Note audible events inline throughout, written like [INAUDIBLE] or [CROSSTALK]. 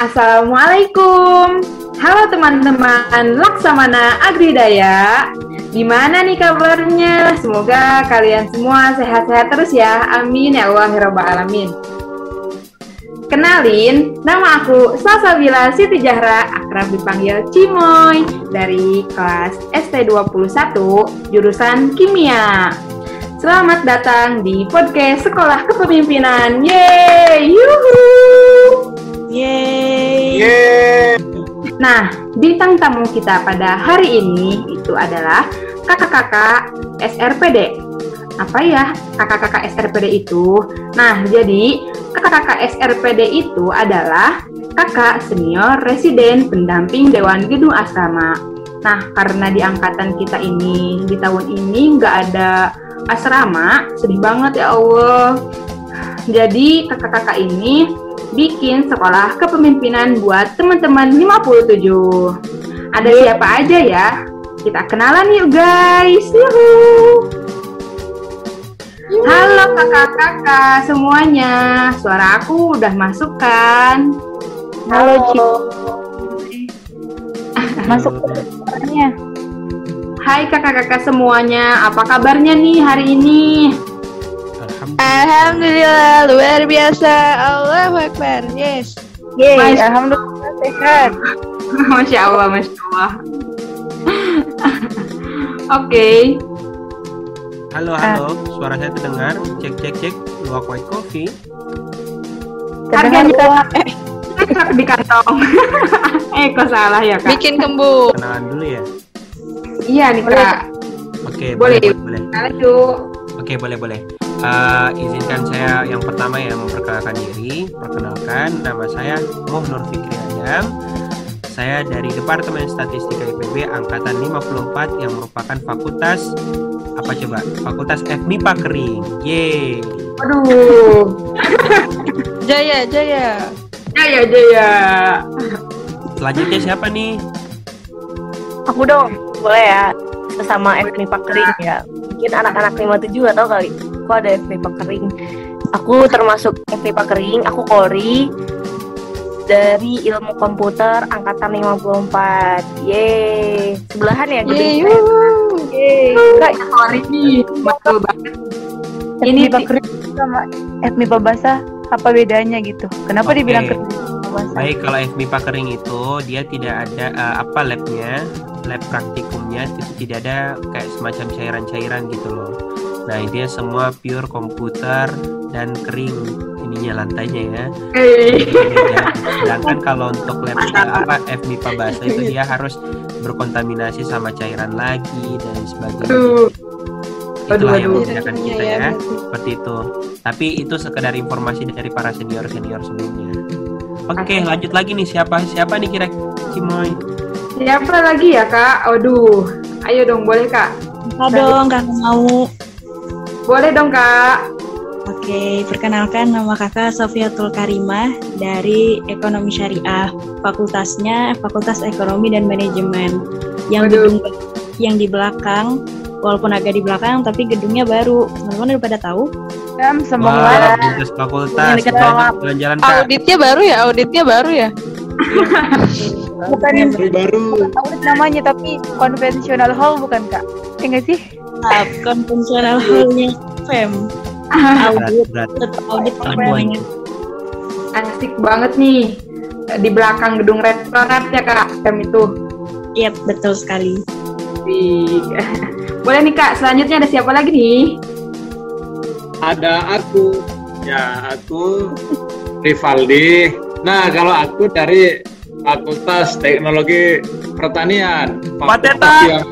Assalamualaikum. Halo teman-teman Laksamana Agridaya. Gimana nih kabarnya? Semoga kalian semua sehat-sehat terus ya. Amin ya Allah ya Alamin. Kenalin, nama aku Salsabila Siti Jahra, akrab dipanggil Cimoy, dari kelas ST21, jurusan Kimia. Selamat datang di podcast Sekolah Kepemimpinan. Yeay! Yuhu! Yeay. Yeay. Nah, bintang tamu kita pada hari ini itu adalah kakak-kakak SRPD. Apa ya kakak-kakak SRPD itu? Nah, jadi kakak-kakak SRPD itu adalah kakak senior residen pendamping Dewan Gedung Asrama. Nah, karena di angkatan kita ini di tahun ini nggak ada asrama, sedih banget ya Allah. Jadi kakak-kakak ini bikin sekolah kepemimpinan buat teman-teman 57. Ada siapa aja ya? Kita kenalan yuk guys. Yuhu. Halo kakak-kakak semuanya. Suara aku udah masuk kan? Halo, [LAUGHS] Masuk suaranya. Hai kakak-kakak semuanya, apa kabarnya nih hari ini? Alhamdulillah, luar biasa. Allahu Akbar. Yes. Yeay, Mas- alhamdulillah sehat. [LAUGHS] Masya Allah, Masya Allah. [LAUGHS] Oke, Halo, halo. Suara saya terdengar. Cek, cek, cek. Luak white coffee. Harganya-. [LAUGHS] Eh, di kantong. eh, kok salah ya kak? bikin kembung. Kenalan dulu ya. Iya nih kak. Oke, Boleh. boleh, boleh. boleh. Oke, boleh, boleh. Eh, izinkan saya yang pertama ya memperkenalkan diri. Perkenalkan, nama saya Moh Nur Fikri Adam. Saya dari Departemen Statistika IPB Angkatan 54 yang merupakan fakultas apa coba? Fakultas FMIPA Kering. Yeay. Aduh, [LAUGHS] Jaya, Jaya. jaya jaya. Selanjutnya siapa nih? Aku dong, boleh ya sesama FMIPA kering ya. Mungkin anak-anak 57 gak tahu kali. Aku ada FMIPA kering. Aku termasuk FMIPA kering, aku Kori dari ilmu komputer angkatan 54. Yeay. Sebelahan ya gede. Yeay. Yeay. Enggak, Sorry nih, betul banget. Ini Ini Kering sama FMIPA basah apa bedanya gitu? Kenapa Oke. dibilang kering? Baik, kalau FMIPA kering itu dia tidak ada eh, apa labnya, lab praktikumnya itu tidak ada kayak semacam cairan-cairan gitu loh. Nah, dia semua pure komputer dan kering ininya lantainya ya. Beda. Sedangkan kalau untuk lab eh, apa FMIPA bahasa itu dia harus berkontaminasi sama cairan lagi dan sebagainya. aduh. Itulah Aduh, yang membedakan kita ya, seperti itu. Tapi itu sekedar informasi dari para senior senior sebelumnya. Oke, lanjut lagi nih siapa siapa nih kira Cimoy? Siapa lagi ya kak? Aduh, ayo dong boleh kak? Bisa dong, kakak mau. Boleh dong kak. Oke, perkenalkan nama kakak Sofiatul Karimah dari Ekonomi Syariah. Fakultasnya Fakultas Ekonomi dan Manajemen. Yang Waduh. gedung yang di belakang, walaupun agak di belakang, tapi gedungnya baru. Teman-teman udah pada tahu? Wah, semoga lintas fakultas. Bawah. Jalan-jalan kak. Auditnya baru ya, auditnya baru ya. [LAUGHS] bukan baru. audit namanya tapi konvensional hall bukan kak? Ya nggak sih? Tahap konvensional hallnya FEM. Berat, Audit, audit namanya. Asik banget nih. Di belakang gedung rektorat ya kak, jam itu. Iya, betul sekali. [LAUGHS] Boleh nih kak, selanjutnya ada siapa lagi nih? ada aku ya aku Rivaldi nah kalau aku dari Fakultas Teknologi Pertanian Pateta. Fakultas yang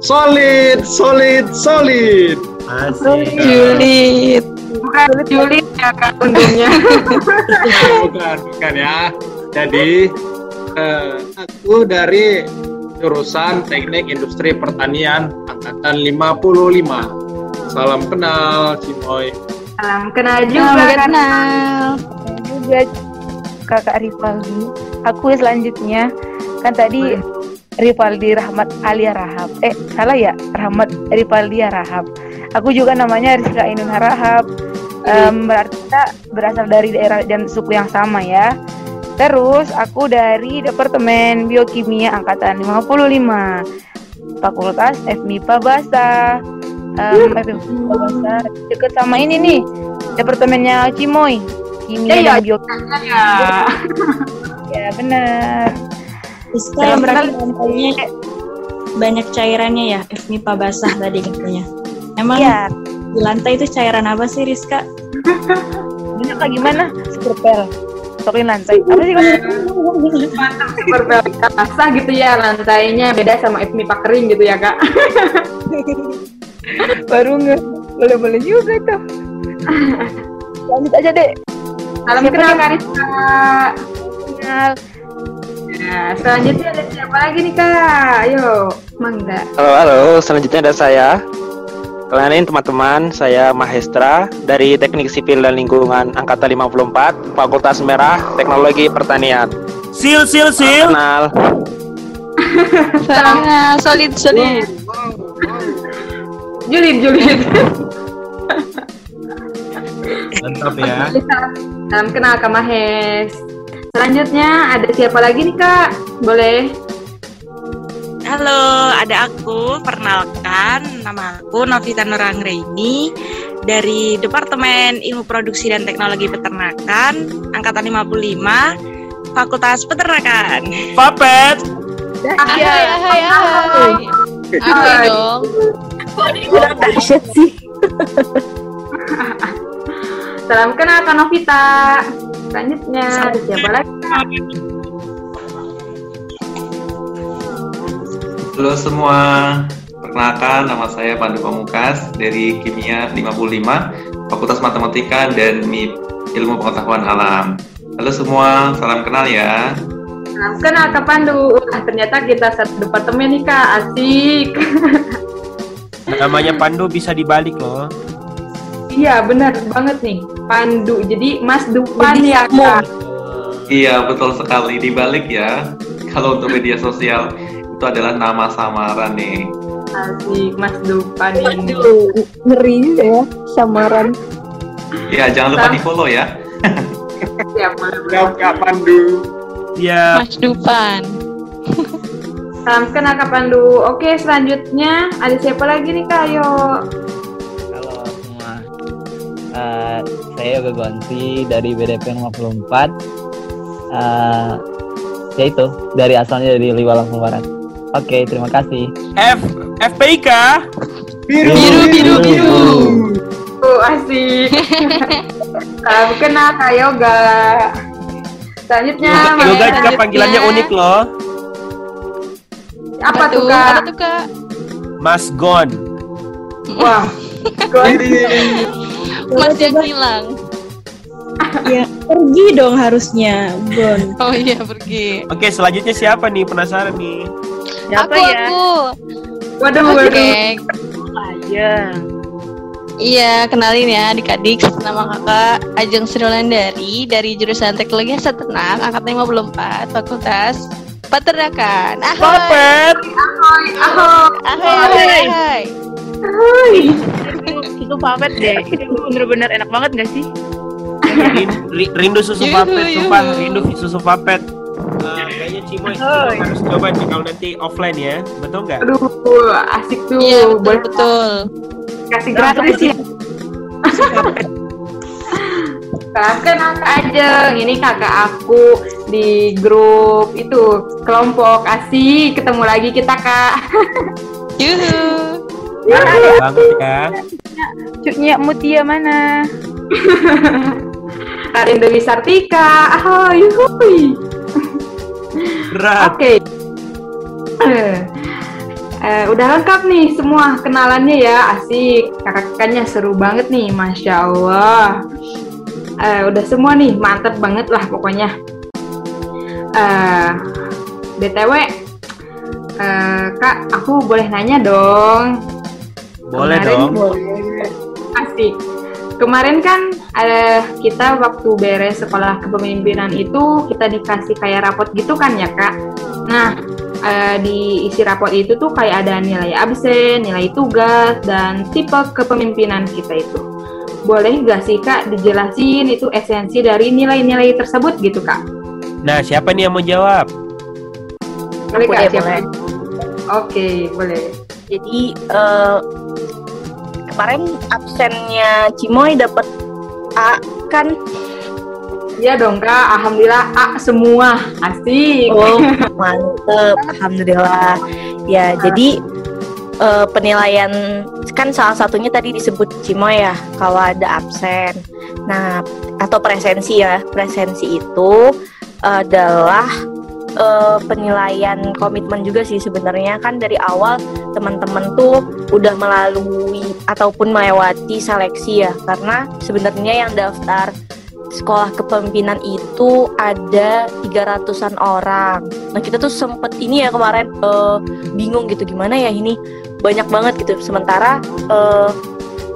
solid solid solid Asik. Julid. Bukan Juli ya kak untungnya. [LAUGHS] bukan bukan ya jadi eh, aku dari jurusan Teknik Industri Pertanian angkatan 55 salam kenal Cimoy Salam kenal juga Salam kenal. juga kakak Rivaldi. Aku selanjutnya kan tadi Rivaldi Rahmat Alia Rahab. Eh salah ya Rahmat Rivaldi Rahab. Aku juga namanya Rizka Ainun Harahap. Em, berarti kita berasal dari daerah dan suku yang sama ya. Terus aku dari Departemen Biokimia angkatan 55. Fakultas FMIPA Bahasa. Um, FMIPA Bahasa deket sama ini nih. Departemennya Cimoy. Kimia Iya, dan Biokimia. Ya. [LAUGHS] Ya, benar. Salam yang berarti lantainya banyak cairannya ya, FMIPA basah tadi katanya. Emang Iya. di lantai itu cairan apa sih Rizka? Banyak kayak gimana? Skrupel. Tokin lantai. Apa sih kamu? Berbeda basah gitu ya lantainya beda sama FMIPA kering gitu ya kak. [LAUGHS] Baru nge boleh boleh juga tuh. Lanjut aja deh. Salam kenal? Kak Rizka. Kenal. Nah, selanjutnya ada siapa lagi nih kak? Ayo, mangga. Halo, halo. Selanjutnya ada saya. Kenalin teman-teman, saya Mahestra dari Teknik Sipil dan Lingkungan Angkatan 54, Fakultas Merah Teknologi Pertanian. Sil, sil, sil. Kenal. [LAUGHS] Salamnya solid solid. Julid, Julid. Mantap ya. Salam kenal Kak Mahes. Selanjutnya ada siapa lagi nih kak? Boleh? Halo, ada aku. Perkenalkan, nama aku Novita Nurangreini dari Departemen Ilmu Produksi dan Teknologi Peternakan, Angkatan 55, Fakultas Peternakan. Papet. Hai hai hai hai. Dong. Bilang dahsyat sih. Salam kenal Kak Novita. Selanjutnya ada siapa lagi? Halo semua, perkenalkan nama saya Pandu Pamungkas dari Kimia 55, Fakultas Matematika dan MIP, Ilmu Pengetahuan Alam. Halo semua, salam kenal ya. Salam kenal Kak Pandu. Wah, ternyata kita satu departemen nih kak. Asik. Namanya Pandu bisa dibalik loh. Iya benar banget nih. Pandu. Jadi Mas Dupan Jadi ya kak. Iya, betul sekali. Dibalik ya, kalau untuk media sosial itu adalah nama samaran nih. Asik Mas Dupan ini. Aduh, ngeri ya samaran. Ya, jangan lupa di follow ya. Siapa? Siap Kak Pandu. Ya, Mas Dupan. Salam kenal Kak Pandu. Oke, selanjutnya ada siapa lagi nih kak? Ayo. Eh, saya Yoga Gonti dari BDP 54. Eh, ya itu, dari asalnya dari Liwa Lampung Barat. Oke, terima kasih. F FPIK. Biru, Biru biru biru. Oh, asik. Salam [LAUGHS] kenal Kak Yoga. Selanjutnya Mas- Yoga juga selanjutnya. panggilannya unik loh. apa tuh Apa Kak? tuh kak? Mas Gon. Wah. [LAUGHS] Mas yang hilang. Ya, pergi dong harusnya, Gon. [LAUGHS] Oh iya pergi. Oke, selanjutnya siapa nih? Penasaran nih. Siapa aku ya? aku. Waduh, waduh. Aja. Iya, kenalin ya adik-adik. Nama kakak Ajeng Sri Wulandari dari jurusan Teknologi Hasil Ternak, angkatan 54, Fakultas Peternakan. Ahoy! Papet. Ahoy. Ahoy, ahoy, ahoy. Itu pamit deh. Itu bener-bener enak banget gak sih? Rin- ri- Rindu susu papet, sumpah rindu susu papet. Eh, kayaknya Cimoy, Cimoy harus coba nih kalau nanti offline ya, betul nggak? Aduh, asik tuh. Iya, betul Boleh betul. kasih gratis ya. Kakak kakak aja, ini kakak aku di grup itu kelompok asik ketemu lagi kita kak. Yuhu. Banget ya. Cuknya Mutia mana? [LAUGHS] Karin Dewi Sartika, ahoy, hui. Berat. Oke. Eh, eh, udah lengkap nih semua kenalannya ya, asik. Kakak-kakaknya seru banget nih, masya Allah. Eh, udah semua nih, mantep banget lah pokoknya. Eh, btw, eh, kak, aku boleh nanya dong. Boleh Kemarin- dong. Asik. Kemarin kan eh, kita waktu beres sekolah kepemimpinan itu kita dikasih kayak rapot gitu kan ya kak. Nah eh, di isi rapot itu tuh kayak ada nilai absen, nilai tugas dan tipe kepemimpinan kita itu. Boleh gak sih kak dijelasin itu esensi dari nilai-nilai tersebut gitu kak? Nah, siapa nih yang mau jawab? Boleh Kak, siapa? boleh. Oke, boleh. Jadi eh, kemarin absennya Cimoy dapat A kan? Iya dong kak, alhamdulillah A semua, asik. Oh mantep, alhamdulillah. Ya jadi eh, penilaian kan salah satunya tadi disebut Cimoy ya kalau ada absen. Nah atau presensi ya, presensi itu adalah eh, penilaian komitmen juga sih sebenarnya kan dari awal teman-teman tuh udah melalui ataupun melewati seleksi ya karena sebenarnya yang daftar sekolah kepemimpinan itu ada 300-an orang. Nah, kita tuh sempet ini ya kemarin eh, bingung gitu gimana ya ini banyak banget gitu. Sementara eh,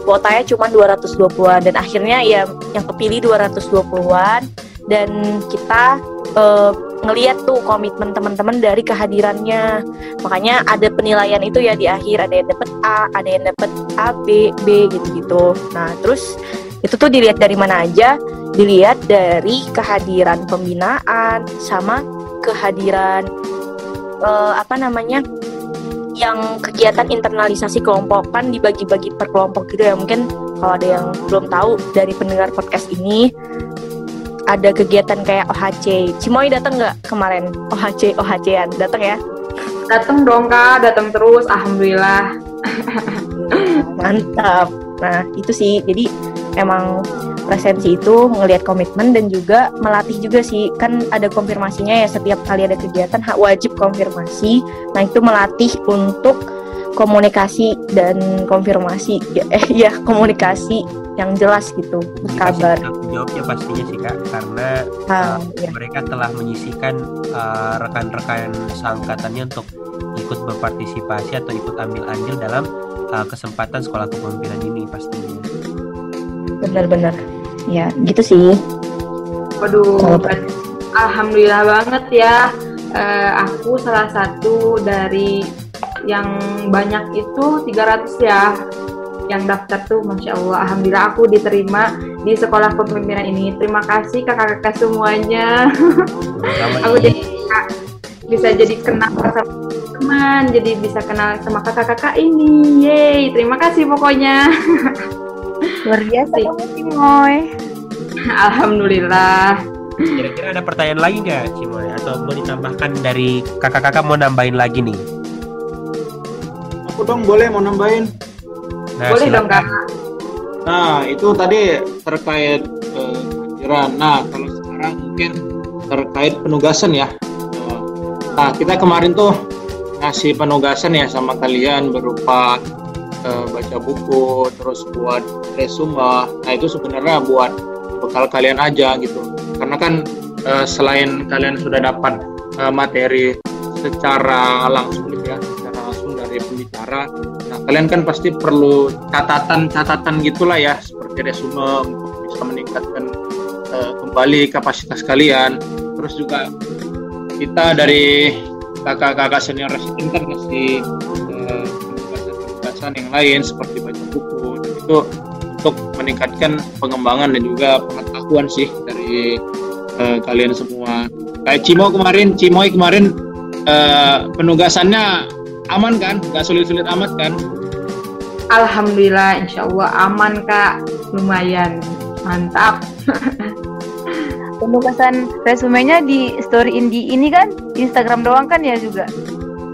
kuotanya cuma 220-an dan akhirnya ya yang kepilih 220-an dan kita eh, ngeliat tuh komitmen teman-teman dari kehadirannya. Makanya ada penilaian itu ya di akhir ada yang dapat A, ada yang dapat A, B, B gitu-gitu. Nah, terus itu tuh dilihat dari mana aja? Dilihat dari kehadiran pembinaan sama kehadiran eh, apa namanya? yang kegiatan internalisasi kelompok kan dibagi-bagi per kelompok gitu ya mungkin kalau ada yang belum tahu dari pendengar podcast ini ada kegiatan kayak OHC Cimoy datang nggak kemarin? OHC OHC-an datang ya? Datang dong kak, datang terus, alhamdulillah. mantap. Nah itu sih. Jadi emang presensi itu ngelihat komitmen dan juga melatih juga sih. Kan ada konfirmasinya ya setiap kali ada kegiatan hak wajib konfirmasi. Nah itu melatih untuk komunikasi dan konfirmasi ya eh [LAUGHS] ya komunikasi yang jelas gitu kabar jawabnya pastinya sih kak, karena Ah, uh, ya. mereka telah menyisikan uh, rekan-rekan seangkatannya untuk ikut berpartisipasi atau ikut ambil andil dalam uh, kesempatan sekolah kepemimpinan ini pastinya. benar-benar ya gitu sih Waduh, alhamdulillah banget ya. Eh, aku salah satu dari yang banyak itu 300 ya. Yang daftar tuh Masya Allah. Alhamdulillah aku diterima di sekolah kepemimpinan ini. Terima kasih kakak-kakak semuanya. Aku jadi bisa, bisa jadi kenal sama teman jadi bisa kenal sama kakak-kakak ini. Yeay terima kasih pokoknya. Luar biasa. Cimoy. Alhamdulillah. Kira-kira ada pertanyaan lagi nggak Cimoy? Atau mau ditambahkan dari kakak-kakak mau nambahin lagi nih? Aku dong boleh mau nambahin. Nah, boleh dong silakan. kak Nah, itu tadi terkait eh, kehadiran. Nah, kalau sekarang mungkin terkait penugasan ya. Nah, kita kemarin tuh ngasih penugasan ya sama kalian berupa eh, baca buku, terus buat resume. Nah, itu sebenarnya buat bekal kalian aja gitu. Karena kan eh, selain kalian sudah dapat eh, materi secara langsung pembicara, Nah, kalian kan pasti perlu catatan-catatan gitulah ya, seperti resume untuk bisa meningkatkan eh, kembali kapasitas kalian. Terus juga kita dari kakak-kakak senior resident kan ngasih eh, penugasan-penugasan yang lain seperti baca buku itu untuk meningkatkan pengembangan dan juga pengetahuan sih dari eh, kalian semua. Kayak Cimo kemarin, Cimoy kemarin eh, penugasannya aman kan? Gak sulit-sulit amat kan? Alhamdulillah Insya Allah aman kak lumayan mantap [LAUGHS] Penugasan resumenya di story di ini kan Instagram doang kan ya juga.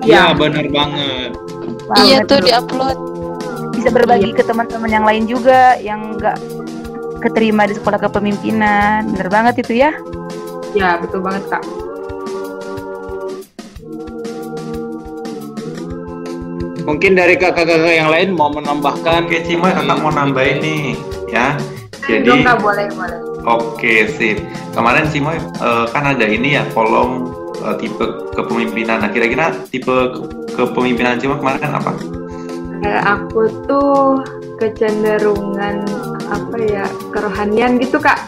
Iya benar banget. Iya Banget tuh tuh. diupload. Bisa berbagi ke teman-teman yang lain juga yang nggak keterima di sekolah kepemimpinan. Bener banget itu ya. ya betul banget kak Mungkin dari kakak-kakak yang lain mau menambahkan. Oke Cimoy kakak mau nambahin nih ya. dong Jadi kak boleh boleh Oke, sip. Kemarin Cimoy eh, kan ada ini ya kolom eh, tipe kepemimpinan. Nah, kira-kira tipe ke- kepemimpinan Cimoy kemarin apa? Eh, aku tuh kecenderungan apa ya kerohanian gitu kak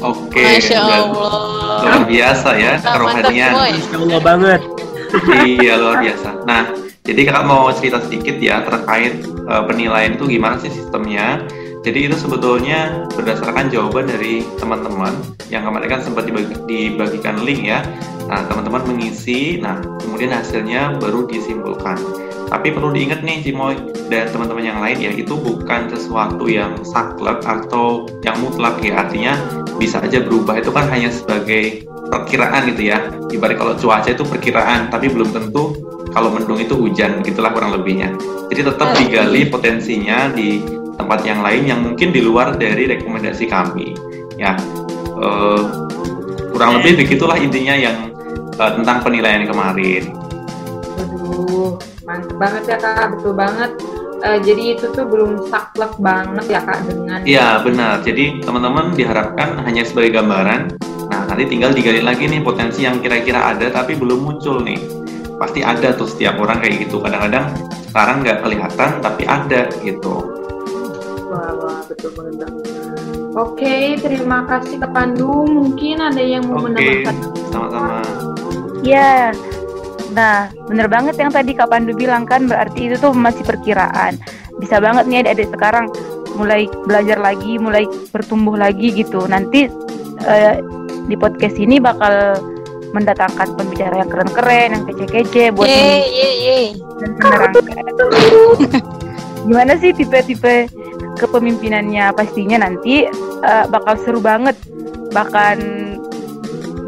Oke, Masya luar- Allah. luar biasa ya kerohanian. Masya Allah banget. iya, luar biasa. Nah, jadi kakak mau cerita sedikit ya terkait eh, penilaian itu gimana sih sistemnya. Jadi itu sebetulnya berdasarkan jawaban dari teman-teman yang kemarin kan sempat dibagi, dibagikan link ya. Nah, teman-teman mengisi, nah kemudian hasilnya baru disimpulkan. Tapi perlu diingat nih Cimoy dan teman-teman yang lain ya, itu bukan sesuatu yang saklek atau yang mutlak ya. Artinya bisa aja berubah itu kan hanya sebagai perkiraan gitu ya. Ibarat kalau cuaca itu perkiraan, tapi belum tentu kalau mendung itu hujan, gitulah kurang lebihnya. Jadi tetap digali potensinya di tempat yang lain yang mungkin di luar dari rekomendasi kami. Ya, eh, kurang lebih begitulah intinya yang eh, tentang penilaian kemarin. Waduh, mantep banget ya kak, betul banget. Eh, jadi itu tuh belum saklek banget ya kak dengan Iya benar. Jadi teman-teman diharapkan hanya sebagai gambaran. Nah nanti tinggal digali lagi nih potensi yang kira-kira ada tapi belum muncul nih. Pasti ada tuh setiap orang kayak gitu. Kadang-kadang sekarang nggak kelihatan tapi ada gitu. Wah, wah, betul banget. Oke, terima kasih Kak Pandu. Mungkin ada yang mau Oke, menambahkan. sama-sama. Ya, nah bener banget yang tadi Kak Pandu bilang kan berarti itu tuh masih perkiraan. Bisa banget nih adik-adik sekarang mulai belajar lagi, mulai bertumbuh lagi gitu. Nanti eh, di podcast ini bakal mendatangkan pembicara yang keren-keren, yang kece-kece buat Yeay, yeay, yeay. dan menerangkan [LAUGHS] gimana sih tipe-tipe kepemimpinannya pastinya nanti eh, bakal seru banget bahkan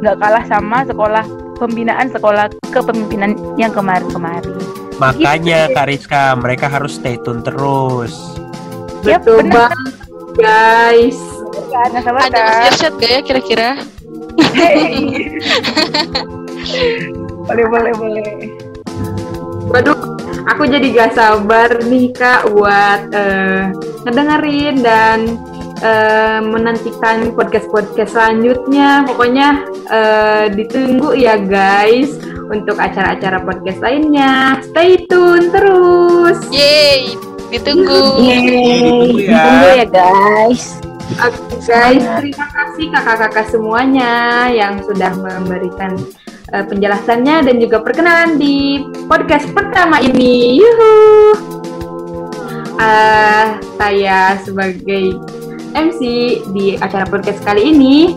nggak kalah sama sekolah pembinaan sekolah kepemimpinan yang kemarin-kemarin Makanya Kak Rizka, mereka harus stay tune terus. Betul bener. banget, guys. Ada Mas Irsyad gak ya kira-kira? Boleh boleh boleh Waduh, aku jadi gak sabar nih Kak buat eh, ngedengerin dan eh, menantikan podcast-podcast selanjutnya. Pokoknya eh, ditunggu ya guys untuk acara-acara podcast lainnya. Stay tune terus. Yeay, ditunggu. Ditunggu ya. Tunggu ya guys Oke guys, terima kasih kakak-kakak semuanya yang sudah memberikan eh, penjelasannya dan juga perkenalan di podcast pertama ini. Yuhu. Eh, saya sebagai MC di acara podcast kali ini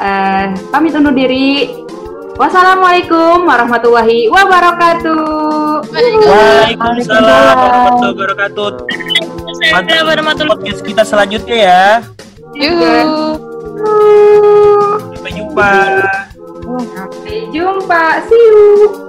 eh, pamit undur diri. Wassalamualaikum warahmatullahi wabarakatuh. Waalaikumsalam warahmatullahi wabarakatuh. Mantap podcast kita selanjutnya ya. Yuhu. Sampai jumpa. Sampai jumpa. See you.